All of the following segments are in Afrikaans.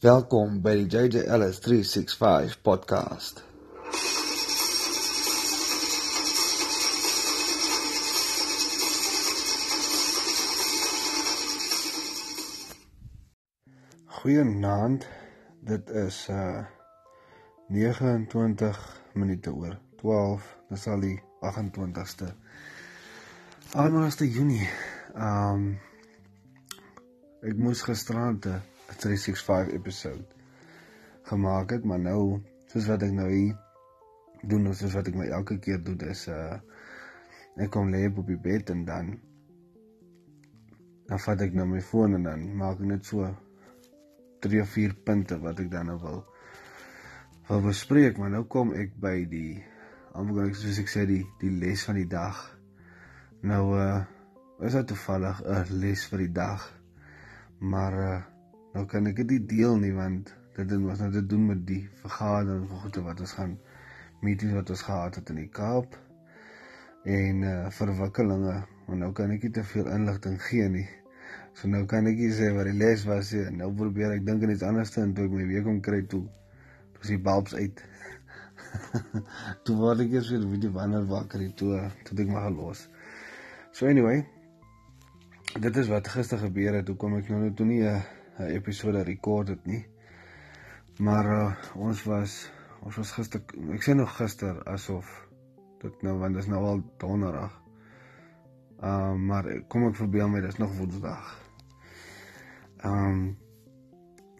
Welkom by die JJ Ellis 365 podcast. Goeienaand. Dit is uh 29 minute oor 12. Dis al die 28ste. 28ste Junie. Um ek moes gisterand 'n 365 episode gemaak het, maar nou soos wat ek nou hier doen, soos wat ek my elke keer doen, is uh ek kom lê op die bed en dan dan vat ek nou my foon en dan maak ek net so 3 of 4 punte wat ek dan nou wil wil bespreek, maar nou kom ek by die amper soos ek sê die die les van die dag. Nou uh is dit toevallig 'n les vir die dag. Maar uh nou kan ek dit deel nie want dit het was nou te doen met die vergadering van goede wat ons gaan meetings wat ons gehad het in die Kaap en uh verwikkelinge. Maar nou kan ek nie te veel inligting gee nie. So nou kan ek nie sê wat die les was nie. Nou probeer ek dink aan iets anders en toe ek my week om kry toe. Toe is die bulbs uit. Toe word ek eers weer weer wanneer wakker toe toe ek maar los so anyway dit is wat gister gebeur het. Hoe kom ek nou nou toe nie 'n uh, 'n episode rekord het nie. Maar uh, ons was ons was gister ek sê nog gister asof dit nou want dit is nou al donderdag. Ehm uh, maar kom ek verbeel my dis nog woensdag. Ehm um,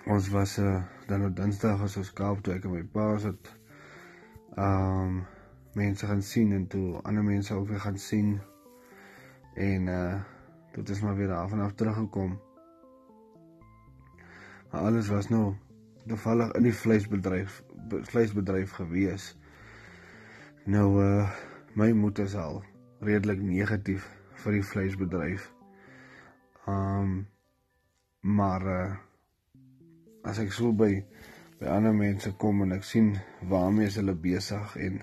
ons was uh, dan op Dinsdag as ons Kaap toe ek en my pa sit. Ehm um, mense gaan sien en toe ander mense ook weer gaan sien. En uh dit is maar weer af en af teruggekom. Maar alles was nou toevallig in die vleisbedryf vleisbedryf gewees. Nou uh my moeder is al redelik negatief vir die vleisbedryf. Um maar uh as ek so by by ander mense kom en ek sien waarmee hulle besig en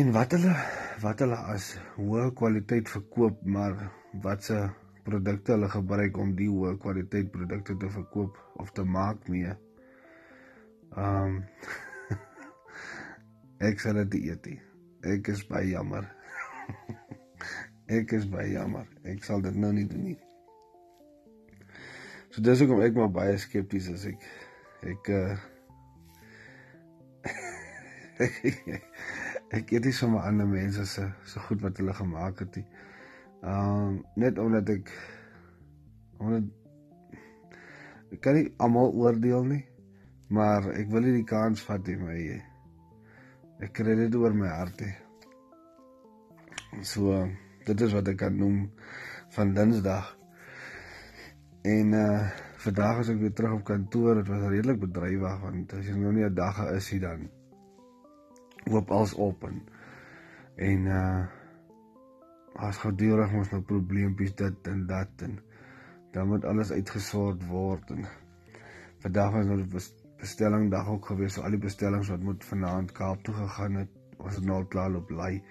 en wat hulle wat hulle as hoë kwaliteit verkoop, maar wat se produkte hulle gebruik om die hoë kwaliteit produkte te verkoop of te maak mee. Um ek sal dit eet. Ek is baie jammer. ek is baie jammer. Ek sal dit nou nie doen nie. So dis hoekom ek maar baie skepties is ek ek uh ek eet nie sommer ander mense se so goed wat hulle gemaak het nie. Ehm um, net omdat ek omdat ek kan nie almal oordeel nie, maar ek wil nie die kans vat nie my ek kry dit oor my hart hê. So dit is wat ek kan noem van Dinsdag. En uh vandag as ek weer terug op kantoor, dit was redelik bedrywig want as jy nou nie 'n dag is hier dan loop alles op en en uh as gedurig ons nou probleempies dit en dat en dan moet alles uitgesort word en vandag was nou bestelling dag ook gewees so al die bestellings wat moet vanaand Kaap toe gegaan het was nou klaar op lei.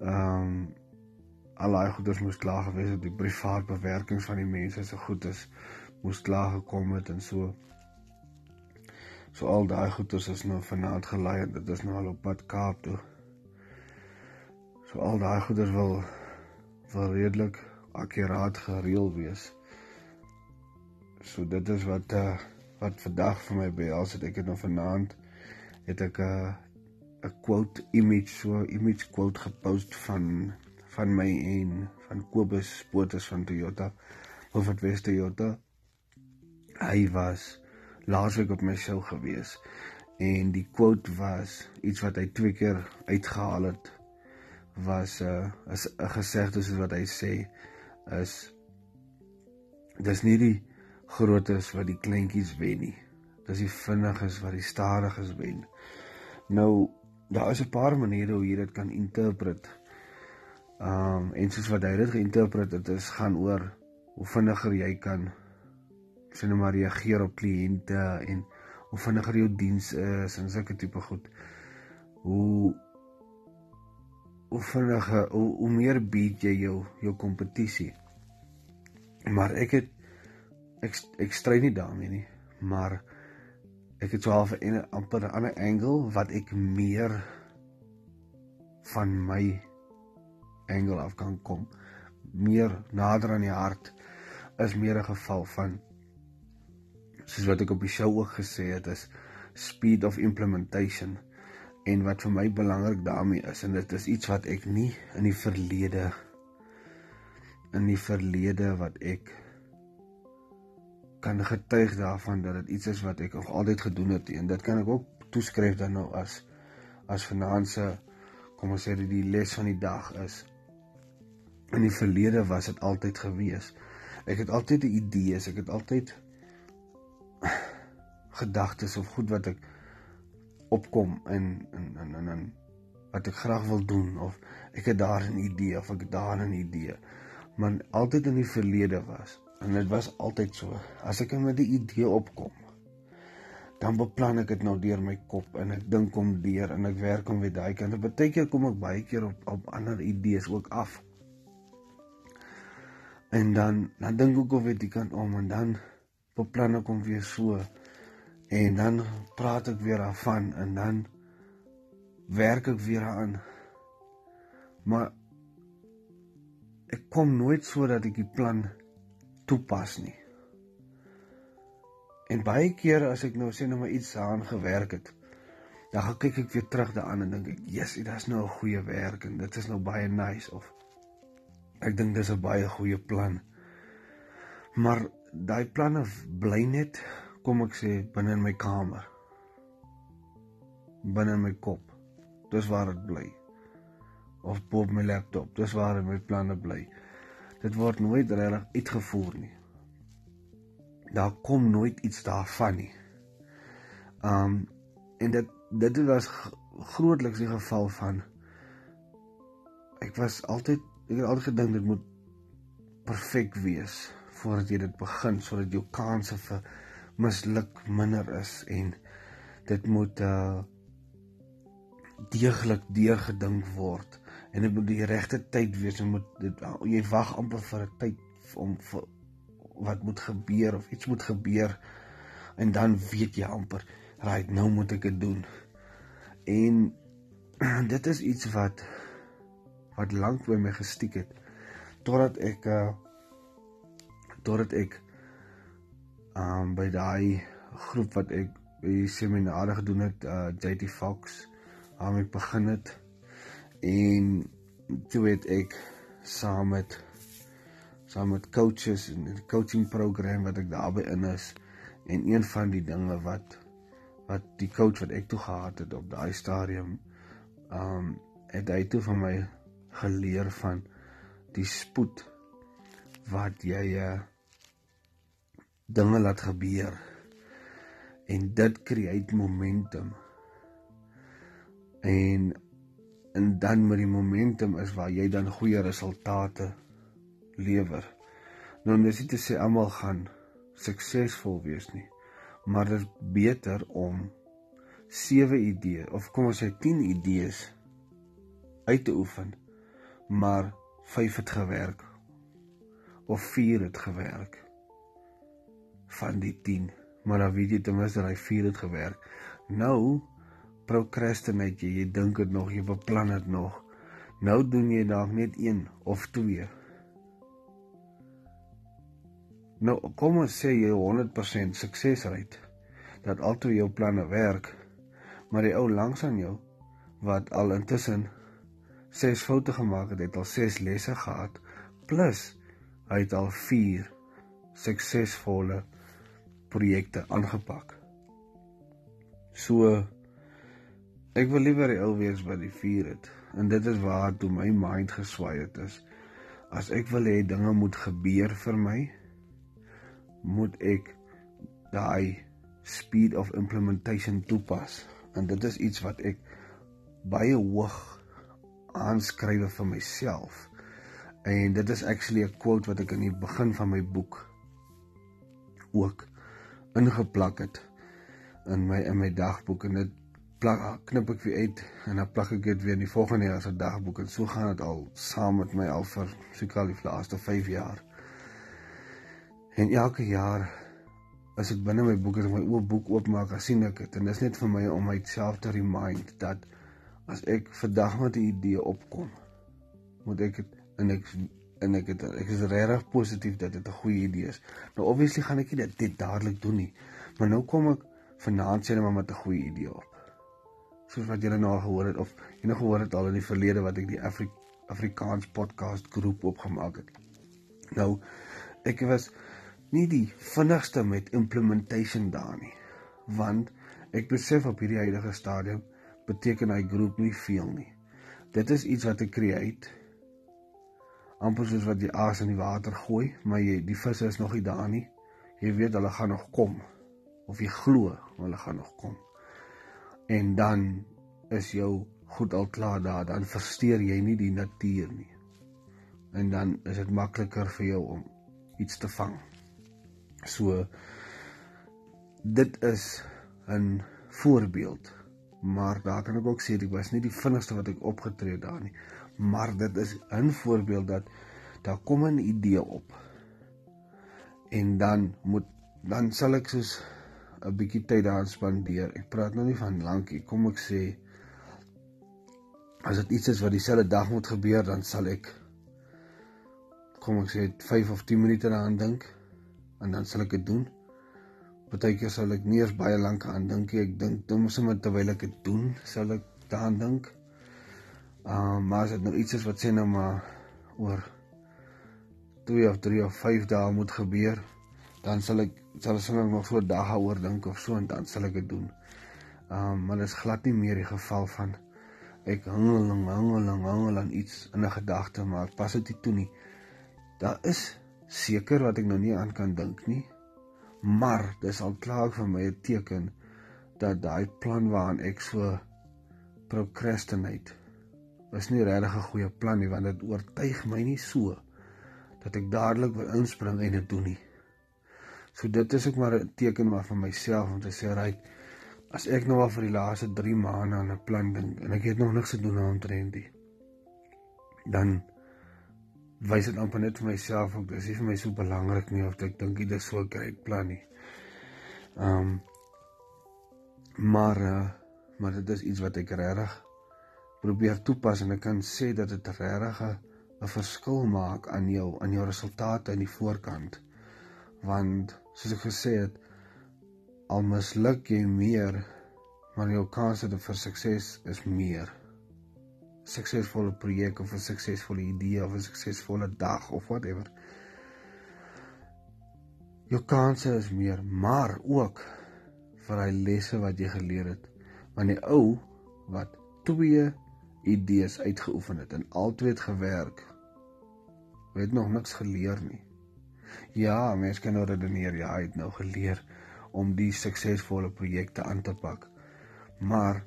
Ehm um, al daai goeders moes klaar gewees het die privaat bewerkings van die mense se goedes moes klaar gekom het en so so al daai goeders is nou vanaand gelei en dit is nou al op pad Kaap toe. So al daai goeders wil wil redelik akkuraat gereël wees. So dit is wat uh wat vandag vir my behels het ek het nou vanaand het ek 'n uh, 'n quote image so image quote gepost van van my en van Kobus Potus van Toyota of wat West Toyota. Hy was laasweek op my show gewees en die quote was iets wat hy twee keer uitgehaal het was 'n uh, is 'n gesegde soos wat hy sê is dis nie die grootes wat die kleintjies wen nie. Dis die vinniges wat die stadiges wen. Nou daar is 'n paar maniere hoe jy dit kan interpret. Um en soos wat hy dit geïnterpreteer het, dit is gaan oor hoe vinniger jy kan sien nou maar reageer op kliënte en hoe vinniger jou diens is en sulke tipe goed. Hoe hoe vinniger hoe, hoe meer bied jy jou jou kompetisie. Maar ek het ek ek stry nie daarmee nie, maar ek het so half 'n amper 'n ander angle wat ek meer van my angle af kan kom. Meer nader aan die hart is meer 'n geval van soos wat ek op die show ook gesê het is speed of implementation en wat vir my belangrik daarmee is en dit is iets wat ek nie in die verlede in die verlede wat ek kan getuig daarvan dat dit iets is wat ek nog altyd gedoen het en dit kan ek ook toeskryf dan nou as as finansie kom ons sê dit die les van die dag is. In die verlede was dit altyd gewees. Ek het altyd 'n idee ek het altyd gedagtes of goed wat ek opkom in in in in, in wat ek graag wil doen of ek het daar 'n idee of ek het daar 'n idee. Maar altyd in die verlede was en dit was altyd so as ek met 'n idee opkom dan beplan ek dit nou deur my kop en ek dink hom deur en ek werk hom weer daai kant. En baie keer kom ek baie keer op op ander idees ook af. En dan dan dink ek of dit kan om en dan beplan ek hom weer so en dan praat ek weer daarvan en dan werk ek weer aan. Maar ek kom nooit so dat ek die plan toepas nie. En baie kere as ek nou sê nou maar iets aan gewerk het dan gaan kyk ek weer terug daaraan en dink ek yes dit is nou 'n goeie werk en dit is nou baie nice of ek dink dis 'n baie goeie plan. Maar daai planne bly net kom ek sê binne in my kamer. Binne in my kop. Dis waar dit bly. Of op my laptop. Dis waar my planne bly. Dit word nooit regtig uitgevoer nie. Daar kom nooit iets daarvan nie. Um en dit dit was grootliks die geval van ek was altyd ek het altyd gedink dit moet perfek wees voordat jy dit begin sodat jou kanse vir misluk minder is en dit moet uh deeglik deurgedink word. En dit moet die regte tyd wees en moet dit jy wag amper vir 'n tyd om vir wat moet gebeur of iets moet gebeur en dan weet jy amper right nou moet ek dit doen. En dit is iets wat wat lank by my gestiek het totdat ek uh totdat ek um by daai groep wat ek by die seminare gedoen het uh JT Fox waarmee ek begin het. En toe het ek saam met saam met coaches en 'n coaching program wat ek daarbey in is en een van die dinge wat wat die coach wat ek toe gehad het op daai stadium um het hy toe van my geleer van die spoed wat jy uh dinge laat gebeur. En dit create momentum. En en dan met die momentum is waar jy dan goeie resultate lewer. Nou dis nie te sê almal gaan suksesvol wees nie, maar dit is beter om 7 idees of kom ons sê 10 idees uit te oefen, maar 5 het gewerk of 4 het gewerk van die 10, maar dan weet jy ten minste dat hy 4 het gewerk. Nou procrastinate jy, jy dink dit nog, jy beplan dit nog. Nou doen jy dalk net 1 of 2. Nou kom ons sê jy 100% suksesryd dat al twee jou planne werk, maar die ou langs aan jou wat al intussen 6 foute gemaak het, het al 6 lesse gehad plus hy het al 4 suksesvolle projekte aangepak. So ek wil liewer die ou wees by die vuur het. En dit is waar toe my mind geswaai het is as ek wil hê dinge moet gebeur vir my moet ek daai speed of implementation toepas. En dit is iets wat ek baie hoog aanskryf vir myself. En dit is actually 'n quote wat ek in die begin van my boek ook ingeplak het in my in my dagboek. En dit plak knip ek weer uit en dan plak ek dit weer in die volgende jaar se dagboek. En so gaan dit al saam met my al vir seker die laaste 5 jaar. En elke jaar as ek binne my boek as my oop boek oopmaak, dan sien ek dit. En dit is net vir my om myself te remind dat as ek vandag met 'n idee opkom, moet ek dit en ek en ek het ek is regtig positief dat dit 'n goeie idee is. Nou obviously gaan ek nie dit, dit dadelik doen nie. Maar nou kom ek vanaand sê net maar met 'n goeie idee op. Soos wat julle nou gehoor het of jy nou gehoor het al in die verlede wat ek die Afri Afrikaans podcast groep opgemaak het. Nou ek was nie die vinnigste met implementation daar nie. Want ek besef op hierdie huidige stadium beteken hy groep nie veel nie. Dit is iets wat ek create amper soos wat jy aas in die water gooi, maar jy die visse is nog nie daar nie. Jy weet hulle gaan nog kom of jy glo hulle gaan nog kom. En dan is jou goed al klaar daar, dan versteur jy nie die natuur nie. En dan is dit makliker vir jou om iets te vang. So dit is 'n voorbeeld. Maar daar kan ek ook sê ek was nie die vinnigste wat ek opgetree daar nie maar dit is 'n voorbeeld dat daar kom 'n idee op. En dan moet dan sal ek soos 'n bietjie tyd daar spandeer. Ek praat nou nie van lankie, kom ek sê as dit iets is wat dieselfde dag moet gebeur, dan sal ek kom ek sê 5 of 10 minute daaraan dink en dan sal ek dit doen. Partykeer sal ek nie eers baie lank aan dink nie. Ek dink dan sommer terwyl ek dit doen, sal ek daaraan dink. Ehm uh, maar as dit nou iets is wat sê nou maar oor 2 of 3 of 5 dae moet gebeur, dan sal ek sal ek sommer so 'n dag daaroor dink of so en dan sal ek dit doen. Ehm um, maar dit is glad nie meer die geval van ek hangel en hangel en hangel aan iets in 'n gedagte maar pas dit nie toe nie. Daar is seker wat ek nou nie aan kan dink nie. Maar dis al klaar vir my 'n teken dat daai plan waaraan ek so procrastinate is nie regtig 'n goeie plan nie want dit oortuig my nie so dat ek dadelik wil inspring en dit doen nie. So dit is ook maar 'n teken maar vir myself om te sê ry as ek nou al vir die laaste 3 maande aan 'n plan dink en ek het nog niks gedoen aan omtrent nie. Dan wys dit amper net vir myself of dis nie vir my so belangrik nie of ek dink dit is so 'n great plan nie. Ehm um, maar uh, maar dit is iets wat ek regtig probeer toepas en ek kan sê dat dit regtig 'n verskil maak aan jou aan jou resultate aan die voorkant. Want soos ek gesê het, al misluk jy meer, maar jou kanse vir sukses is meer. Suksesvolle projek of 'n suksesvolle idee of 'n suksesvolle dag of whatever. Jou kanse is meer, maar ook vir hy lesse wat jy geleer het. Want die ou wat 2 idees uitgeoefen het en albei het gewerk. Hy het nog niks geleer nie. Ja, mense kan nou redeneer, ja, hy het nou geleer om die suksesvolle projekte aan te pak. Maar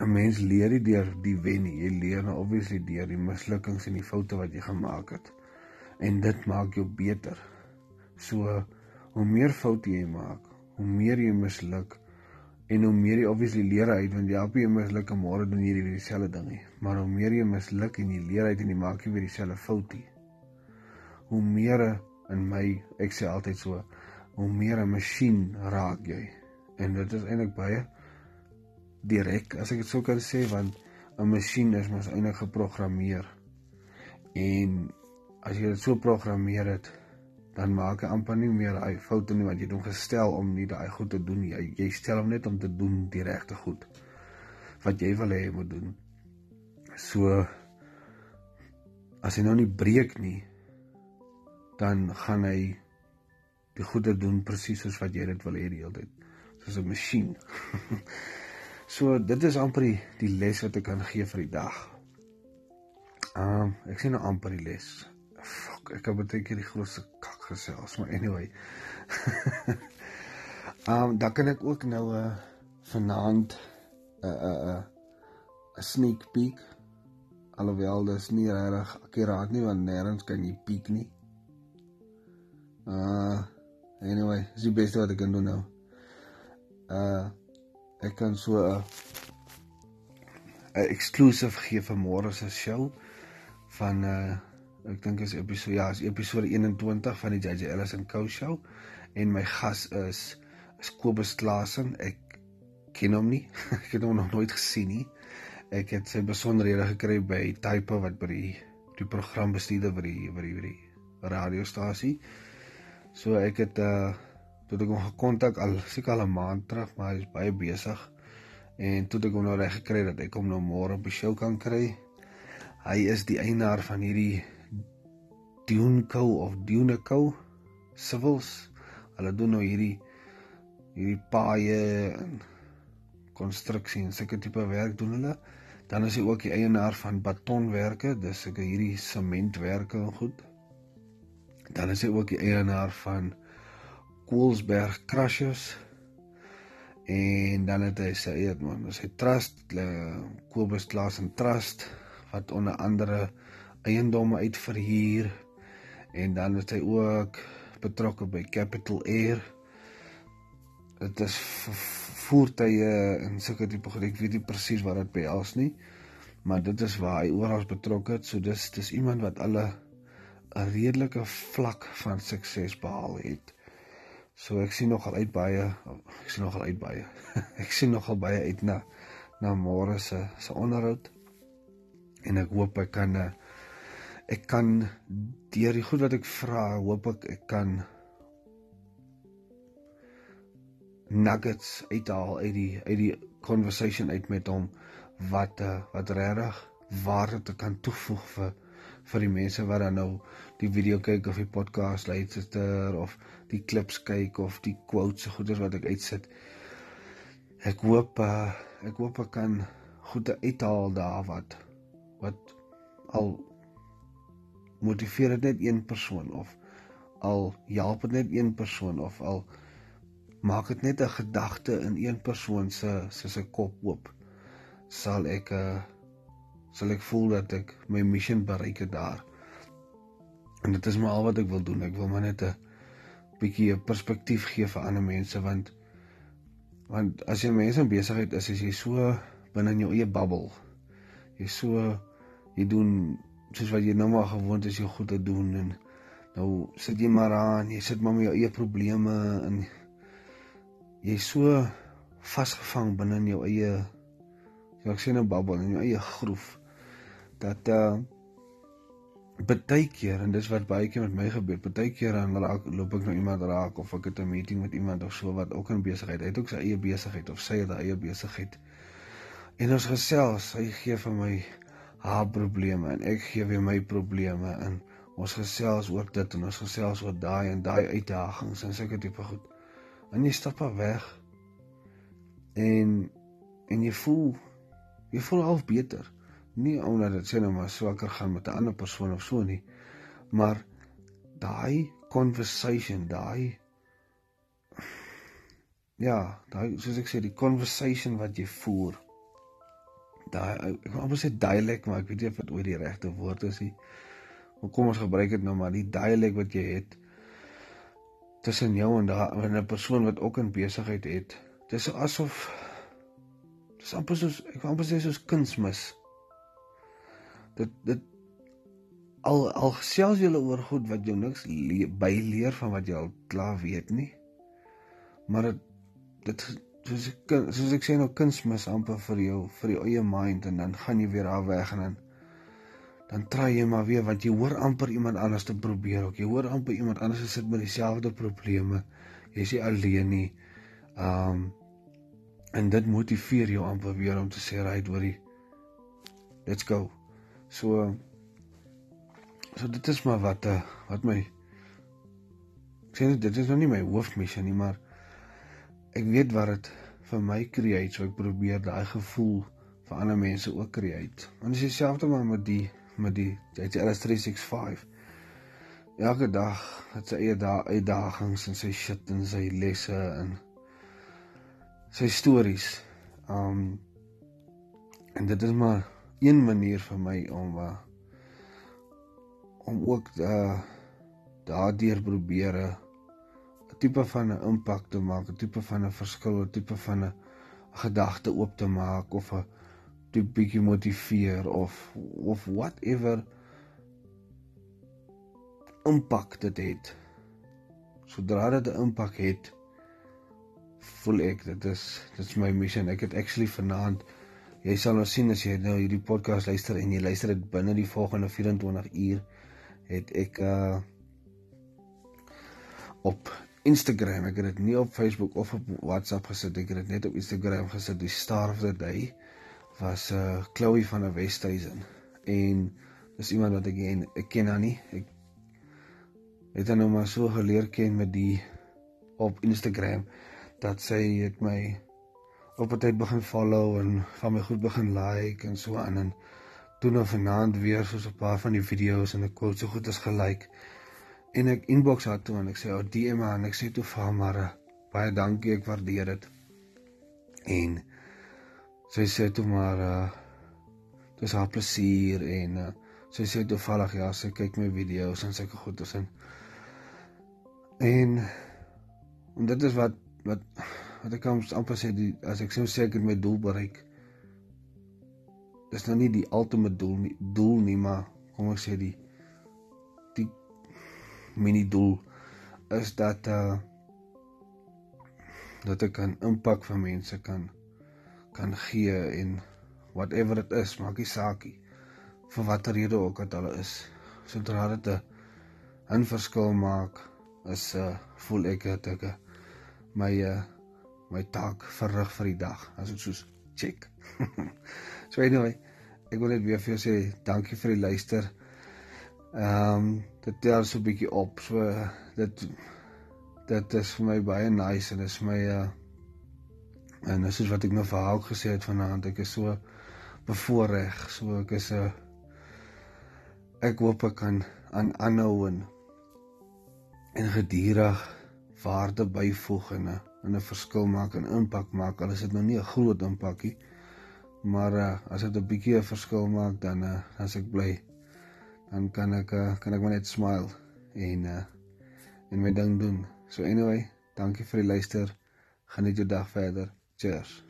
'n mens leer nie deur die wen nie, jy leer nou obviously deur die mislukkings en die foute wat jy gemaak het. En dit maak jou beter. So hoe meer foute jy maak, hoe meer jy misluk, En hoe meer jy obviously leer uit want jy help jy misluk en môre doen jy weer dieselfde ding nie. Maar hoe meer jy misluk en jy leer uit en jy maak jy weer dieselfde fout nie. Hoe meer in my ek sê altyd so, hoe meer 'n masjien raak jy. En dit is eintlik baie direk as ek dit sou kan sê want 'n masjien is mos eintlik geprogrammeer. En as jy dit so programmeer het, dan maak hy amper nie meer hy foute nie want jy het hom gestel om nie daai goed te doen nie. Jy, jy stel hom net om te doen die regte goed wat jy wil hê hy moet doen. So as hy nou nie breek nie, dan gaan hy die goede doen presies soos wat jy dit wil hê die hele tyd. Soos 'n masjien. so dit is amper die, die les wat ek kan gee vir die dag. Ehm um, ek sien nou amper die les. Fuck, ek het baie keer die grootste gesels, maar anyway. um dan kan ek ook nou 'n uh, vanaand 'n uh, 'n uh, 'n uh, sneak peek alhoewel dis nie regtig akuraat nie want nêrens kan jy peek nie. Uh anyway, dis die beste wat ek kan doen nou. Uh ek kan so 'n uh, 'n exclusive gee vir môre se show van uh Ek dink is episode ja, is episode 21 van die JJ Ellis and Co show en my gas is is Kobus Klasen. Ek ken hom nie. ek het hom nog nooit gesien nie. Ek het sy besonderhede gekry by Type wat by die die programbestuurder by die by die, die radiostasie. So ek het uh toe ek hom gekontak al seker al 'n maand terug, maar hy is baie besig. En toe ek hom nou reg gekry dat ek hom nou môre op die show kan kry. Hy is die eienaar van hierdie Duneco of Duneco Civils. Hulle doen nou hierdie hierdie paaie en konstruksie en sulke tipe werk doen hulle. Dan is hy ook die eienaar van Batonwerke, dis seker hierdie sementwerke en goed. Dan is hy ook die eienaar van Koelsberg Crushers. En dan het hy sy eet man, sy trust, Kobus Klaas en Trust wat onder andere eiendomme uitverhuur en dan is hy ook betrokke by Capital Air. Dit is voertuie en sulke tipe goed. Ek weet nie presies wat dit behels nie, maar dit is waar hy oral betrokke is. So dis dis iemand wat alle 'n redelike vlak van sukses behaal het. So ek sien nogal uit baie ek sien nogal uit baie. ek sien nogal baie uit na na môre se se onderhoud. En ek hoop ek kan eh, ek kan deur die goed wat ek vra, hoop ek ek kan nuggets uithaal uit die uit die conversation uit met hom wat uh, wat regtig waarde te kan toevoeg vir vir die mense wat dan nou die video kyk of die podcast luister of die klips kyk of die quotes se goeders wat ek uitsit. Ek hoop uh, ek hoop ek kan goede uithaal daar wat wat al motiveer dit net een persoon of al help dit net een persoon of al maak dit net 'n gedagte in een persoon se se se kop oop sal ek uh, sal ek voel dat ek my missie bereik het daar. En dit is maar al wat ek wil doen. Ek wil maar net 'n bietjie 'n perspektief gee vir ander mense want want as jy mense in besigheid is, is jy so binne in jou eie bubbel. Jy so jy doen soos wat jy nou maar gewoond is jy goed te doen en nou sit jy maar aan, jy sit maar met jou eie probleme en jy so vasgevang binne in jou eie jy ek sien 'n bubbel in jou eie groef dat uh baie keer en dis wat baie keer met my gebeur. Baie keer dan raak loop ek nou iemand raak of ek het 'n meeting met iemand of so wat ook in besigheid. Hy het ook sy eie besigheid of sy het haar eie besigheid. En ons gesels, hy gee vir my haar probleme en ek gee weer my probleme en ons gesels oor dit en ons gesels oor daai en daai uitdagings en sulke tipe goed. En jy stap af weg en en jy voel jy voel half beter nie omdat dit sê nou maar swakker gaan met 'n ander persoon of so nie maar daai conversation daai ja daai soos ek sê die conversation wat jy voer daai ek wil amper sê dialek maar ek weet nie of dit ooit die regte woord is nie. Hoe kom ons gebruik dit nou maar die dialek wat jy het tussen jou en daai 'n persoon wat ook in besigheid het. Dis asof dis amper soos ek wil amper sê soos kunsmis. Dit dit al al gesels jy oor goed wat jou niks le, byleer van wat jy al klaar weet nie maar dit dit soos ek soos ek sê nou kunsmis amper vir jou vir jou eie mind en dan gaan jy weer af weg en dan dan try jy maar weer want jy hoor amper iemand anders te probeer ook. Jy hoor amper iemand anders sit met dieselfde probleme. Jy is nie alleen nie. Um en dit motiveer jou amper weer om te sê right hoorie let's go. So so dit is maar wat uh, wat my ek sê dit is nog nie my hoofmissie nie, maar ek weet wat dit vir my create, so ek probeer daai gevoel vir ander mense ook create. Want dis dieselfde maar met die met die dit is 365. Elke dag het sy eie dae uitdagings en sy shit en sy lesse en sy stories. Um en dit is maar een manier vir my om uh, om ook uh daardeur probeer 'n tipe van 'n impak te maak, 'n tipe van 'n verskil, 'n tipe van 'n gedagte oop te maak of 'n tipe bietjie motiveer of of whatever impak dit het. sodra dit 'n impak het, voel ek dit is dit is my missie. Ek het actually vanaand jy sal nou sien as jy nou hierdie podcast luister en jy luister dit binne die volgende 24 uur het ek uh op Instagram, ek het dit nie op Facebook of op WhatsApp gesit, ek het dit net op Instagram gesit. Die star of the day was uh Chloe van der Westhuizen en dis iemand wat ek ken, ek ken haar nie. Ek het haar nou maar so geleer ken met die op Instagram dat sy het my op 'n tyd begin follow en van my goed begin like en so aan en toe nou vanaand weer soos 'n paar van die video's en ek kon so goed as gelike en ek inbox haar toe en ek sê o oh, DM haar en ek sê toe vir haar maar baie dankie ek waardeer dit en sy sê toe maar uh dis haar plesier en uh, sy sê toevallig ja sy kyk my video's en sulke goeders en en en dit is wat wat wat ek kan amper sê die as ek sou sê ek het my doel bereik. Dis nou nie die ultimate doel nie, doel nie, maar kom ek sê die mini doel is dat uh dat ek 'n impak vir mense kan kan gee en whatever dit is, maak nie saak nie vir watter rede ook al hulle is. Sodra dit 'n verskil maak, is uh voel ek dat ek 'n uh, my uh my taak verrig vir die dag. As dit soos check. so anyway, ek wil net weer vir jou sê dankie vir die luister. Ehm um, dit tel so 'n bietjie op. So dit dit is vir my baie nice en is my uh en dis wat ek nou vir haar gesê het vanaand. Ek is so bevoorreg. So ek is 'n uh, ek hoop ek kan aan aanhou en en gedurig waarde byvoeg en 'n 'n verskil maak en impak maak. Al is dit nou nie 'n groot impakie, maar uh, as dit 'n bietjie 'n verskil maak dan uh, as ek bly dan kan ek uh, kan ek maar net smile en uh, en my ding doen. So anyway, dankie vir die luister. Geniet jou dag verder. Cheers.